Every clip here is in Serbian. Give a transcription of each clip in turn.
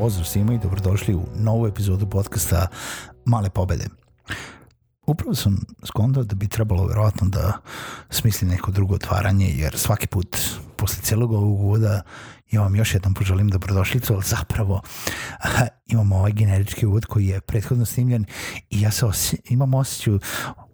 Pozdrav svima i dobrodošli u novu epizodu podcasta Male pobede. Upravo sam skontao da bi trebalo verovatno da smisli neko drugo otvaranje, jer svaki put posle celog ovog uvoda ja vam još jednom poželim dobrodošlicu, ali zapravo imamo ovaj generički uvod koji je prethodno snimljen i ja se osje, imam osjeću,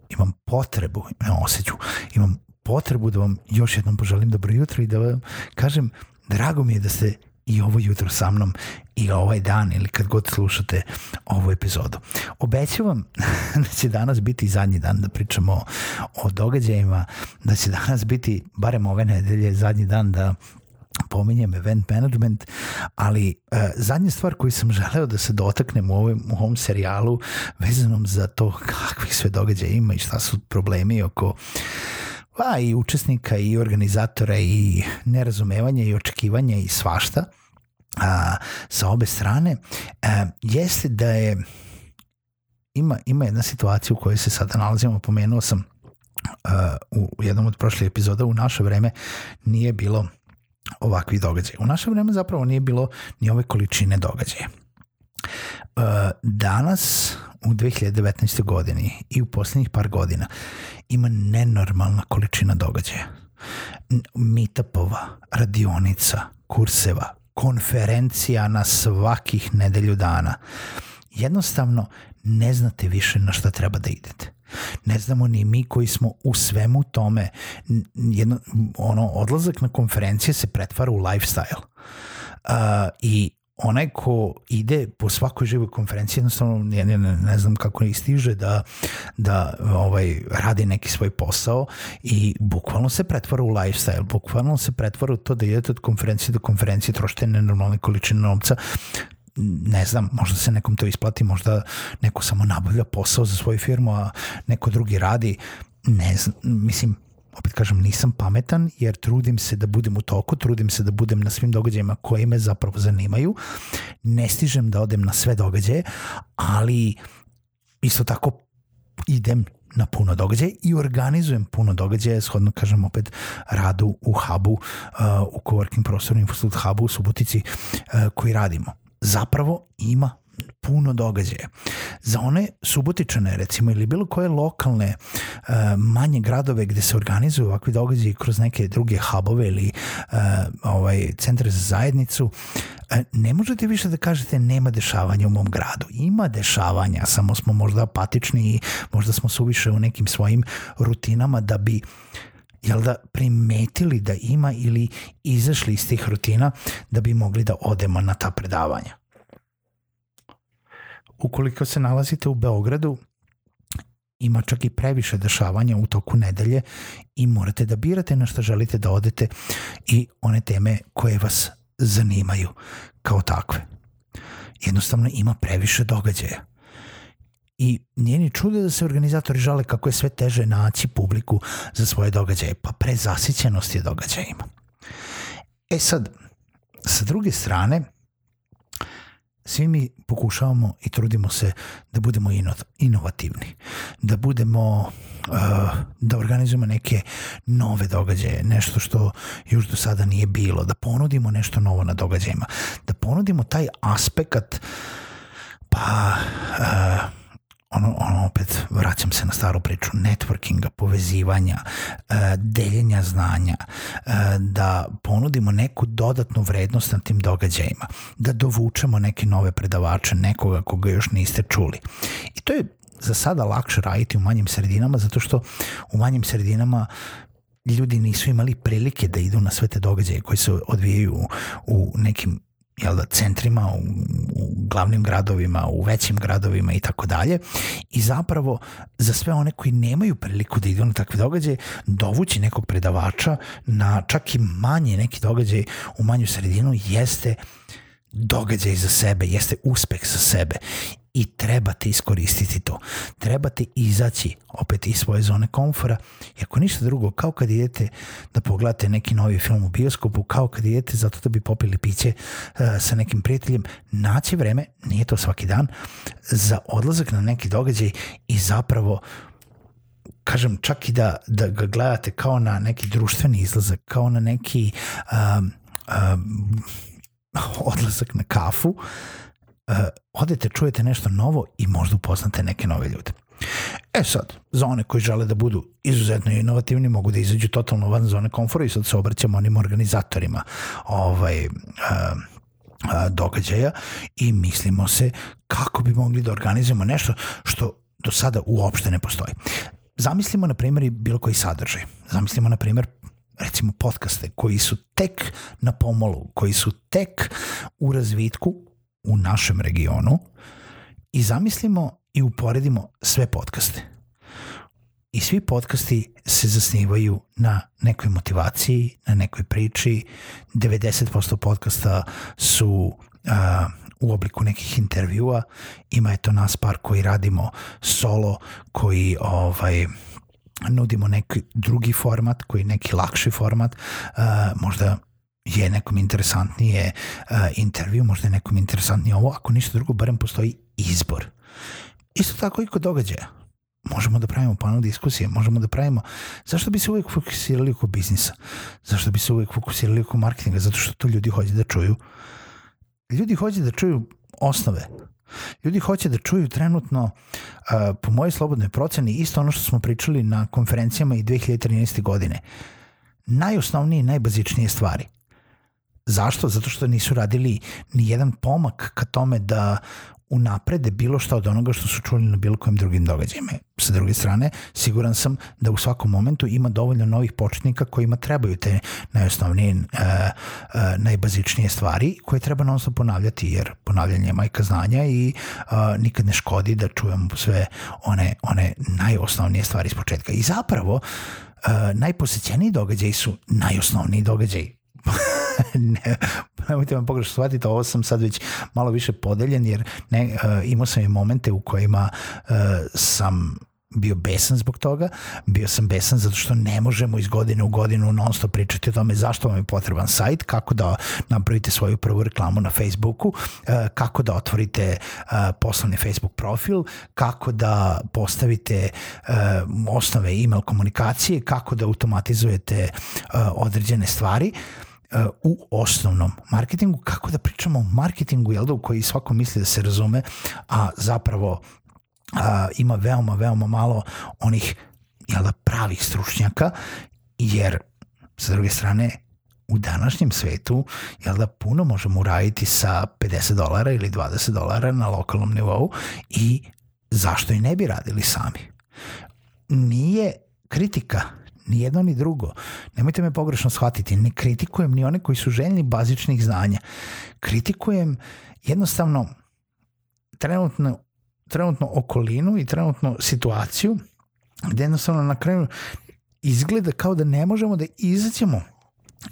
imam potrebu, ne osjeću, imam potrebu da vam još jednom poželim dobro jutro i da vam kažem drago mi je da ste i ovo jutro sa mnom i ovaj dan ili kad god slušate ovu epizodu. Obećavam da će danas biti zadnji dan da pričamo o, o događajima, da će danas biti, barem ove nedelje, zadnji dan da pominjem event management, ali e, zadnja stvar koju sam želeo da se dotaknem u ovom, u ovom serijalu vezanom za to kakvih sve događaja ima i šta su problemi oko a pa i učesnika i organizatora i nerazumevanja i očekivanja i svašta a, sa obe strane a, e, jeste da je ima, ima jedna situacija u kojoj se sada nalazimo, pomenuo sam uh, u jednom od prošlih epizoda, u naše vreme nije bilo ovakvih događaja. U naše vreme zapravo nije bilo ni ove količine događaja. Uh, danas u 2019. godini i u poslednjih par godina ima nenormalna količina događaja. Meetupova, radionica, kurseva, konferencija na svakih nedelju dana. Jednostavno, ne znate više na šta treba da idete. Ne znamo ni mi koji smo u svemu tome, jedno, ono, odlazak na konferencije se pretvara u lifestyle. Uh, I onaj ko ide po svakoj živoj konferenciji jednostavno ne, ne, ne znam kako ni stiže da, da ovaj, radi neki svoj posao i bukvalno se pretvara u lifestyle, bukvalno se pretvara u to da idete od konferencije do konferencije, trošite nenormalne količine novca, ne znam, možda se nekom to isplati, možda neko samo nabavlja posao za svoju firmu, a neko drugi radi, ne znam, mislim, opet kažem, nisam pametan jer trudim se da budem u toku, trudim se da budem na svim događajima koji me zapravo zanimaju. Ne stižem da odem na sve događaje, ali isto tako idem na puno događaja i organizujem puno događaja, shodno kažem opet radu u hubu, uh, u coworking prostoru Infostud hubu u Subotici uh, koji radimo. Zapravo ima puno događaja. Za one subotičane recimo ili bilo koje lokalne e, manje gradove gde se organizuju ovakvi događaji kroz neke druge hubove ili e, ovaj, centre za zajednicu, e, ne možete više da kažete nema dešavanja u mom gradu. Ima dešavanja, samo smo možda apatični i možda smo suviše u nekim svojim rutinama da bi jel da primetili da ima ili izašli iz tih rutina da bi mogli da odemo na ta predavanja ukoliko se nalazite u Beogradu, ima čak i previše dešavanja u toku nedelje i morate da birate na šta želite da odete i one teme koje vas zanimaju kao takve. Jednostavno ima previše događaja. I nije ni čudo da se organizatori žale kako je sve teže naći publiku za svoje događaje, pa prezasićenost je događajima. E sad, sa druge strane, Svi mi pokušavamo i trudimo se da budemo inovativni, da budemo, eh, da organizujemo neke nove događaje, nešto što još do sada nije bilo, da ponudimo nešto novo na događajima, da ponudimo taj aspekat pa eh, ono, ono opet vraćam se na staru priču networkinga, povezivanja, e, deljenja znanja, e, da ponudimo neku dodatnu vrednost na tim događajima, da dovučemo neke nove predavače, nekoga koga još niste čuli. I to je za sada lakše raditi u manjim sredinama zato što u manjim sredinama ljudi nisu imali prilike da idu na sve te događaje koji se odvijaju u nekim jel da, centrima, u, u glavnim gradovima, u većim gradovima i tako dalje. I zapravo za sve one koji nemaju priliku da idu na takve događaje, dovući nekog predavača na čak i manje neki događaj u manju sredinu jeste događaj za sebe, jeste uspeh za sebe i trebate iskoristiti to. Trebate izaći opet iz svoje zone komfora i ako ništa drugo, kao kad idete da pogledate neki novi film u bioskopu, kao kad idete zato da bi popili piće uh, sa nekim prijateljem, naći vreme, nije to svaki dan, za odlazak na neki događaj i zapravo kažem, čak i da, da ga gledate kao na neki društveni izlazak, kao na neki um, um, odlazak na kafu, Eh, odete, čujete nešto novo i možda upoznate neke nove ljude. E sad, za one koji žele da budu izuzetno inovativni, mogu da izađu totalno van zone komfora i sad se obraćamo onim organizatorima ovaj, uh, uh, događaja i mislimo se kako bi mogli da organizujemo nešto što do sada uopšte ne postoji. Zamislimo, na primjer, i bilo koji sadržaj. Zamislimo, na primjer, recimo podcaste koji su tek na pomolu, koji su tek u razvitku, u našem regionu i zamislimo i uporedimo sve podcaste. I svi podcasti se zasnivaju na nekoj motivaciji, na nekoj priči. 90% podcasta su uh, u obliku nekih intervjua. Ima je to nas par koji radimo solo, koji ovaj, nudimo neki drugi format, koji je neki lakši format, uh, možda je nekom interesantnije uh, intervju, možda je nekom interesantnije ovo, ako ništa drugo, barem postoji izbor. Isto tako i kod događaja. Možemo da pravimo panel diskusije, možemo da pravimo... Zašto bi se uvek fokusirali oko biznisa? Zašto bi se uvek fokusirali oko marketinga? Zato što to ljudi hoće da čuju. Ljudi hoće da čuju osnove. Ljudi hoće da čuju trenutno, uh, po mojoj slobodnoj proceni, isto ono što smo pričali na konferencijama i 2013. godine. Najosnovnije i najbazičnije stvari – Zašto? Zato što nisu radili ni jedan pomak ka tome da unaprede bilo šta od onoga što su čuli na bilo kojem drugim događajima. Sa druge strane, siguran sam da u svakom momentu ima dovoljno novih početnika kojima trebaju te najosnovnije, e, e, najbazičnije stvari koje treba non stop ponavljati, jer ponavljanje je majka znanja i e, nikad ne škodi da čujemo sve one, one najosnovnije stvari iz početka. I zapravo, e, najposećeniji događaji su najosnovniji događaji ne, nemojte vam pogrešno shvatiti, ovo sam sad već malo više podeljen, jer ne, uh, imao sam i momente u kojima uh, sam bio besan zbog toga, bio sam besan zato što ne možemo iz godine u godinu non stop pričati o tome zašto vam je potreban sajt, kako da napravite svoju prvu reklamu na Facebooku, e, kako da otvorite poslovni Facebook profil, kako da postavite osnove email komunikacije, kako da automatizujete određene stvari. Uh, u osnovnom marketingu, kako da pričamo o marketingu, jel da, u koji svako misli da se razume, a zapravo a, ima veoma, veoma malo onih jel da, pravih stručnjaka, jer sa druge strane u današnjem svetu jel da puno možemo uraditi sa 50 dolara ili 20 dolara na lokalnom nivou i zašto i ne bi radili sami. Nije kritika ni jedno ni drugo. Nemojte me pogrešno shvatiti, ne kritikujem ni one koji su željni bazičnih znanja. Kritikujem jednostavno trenutno, trenutno okolinu i trenutno situaciju gde jednostavno na kraju izgleda kao da ne možemo da izađemo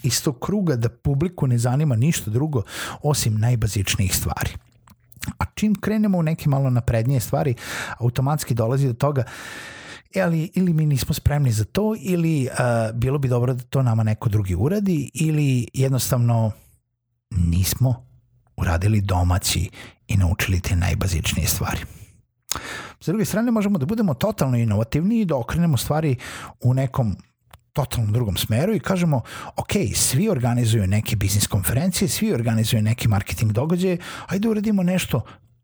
iz tog kruga da publiku ne zanima ništa drugo osim najbazičnijih stvari. A čim krenemo u neke malo naprednije stvari, automatski dolazi do toga ali ili mi nismo spremni za to, ili uh, bilo bi dobro da to nama neko drugi uradi, ili jednostavno nismo uradili domaći i naučili te najbazičnije stvari. S druge strane, možemo da budemo totalno inovativni i da okrenemo stvari u nekom totalno drugom smeru i kažemo, ok, svi organizuju neke biznis konferencije, svi organizuju neke marketing događaje, ajde uradimo nešto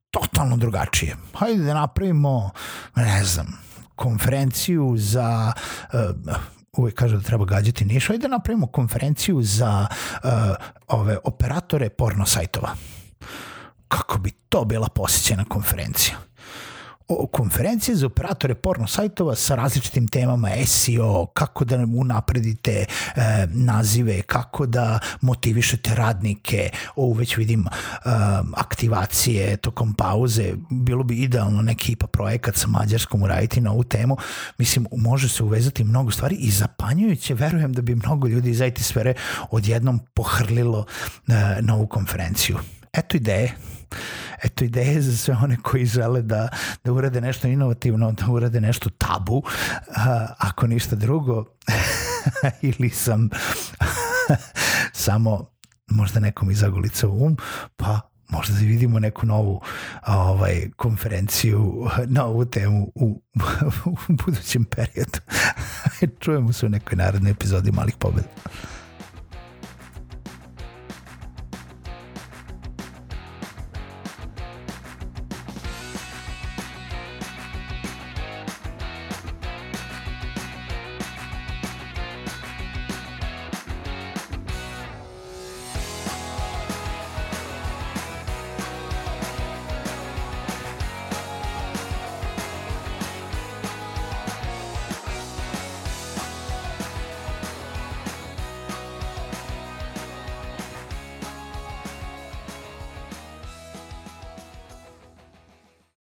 totalno drugačije. Hajde da napravimo, ne znam, konferenciju za eh, uvek kažu da treba gađati niš, ajde da napravimo konferenciju za uh, ove operatore porno sajtova. Kako bi to bila posjećena konferencija? konferencije za operatore porno sajtova sa različitim temama SEO, kako da unapredite e, nazive, kako da motivišete radnike, o, već vidim e, aktivacije tokom pauze, bilo bi idealno neki IPA projekat sa Mađarskom uraditi na ovu temu, mislim, može se uvezati mnogo stvari i zapanjujuće, verujem da bi mnogo ljudi iz IT sfere odjednom pohrlilo e, na ovu konferenciju. Eto ideje eto ideje za sve one koji žele da, da urade nešto inovativno, da urade nešto tabu, uh, ako ništa drugo, ili sam samo možda nekom izagulica u um, pa možda da vidimo neku novu ovaj, konferenciju na ovu temu u, u budućem periodu. Čujemo se u nekoj narednoj epizodi Malih pobeda.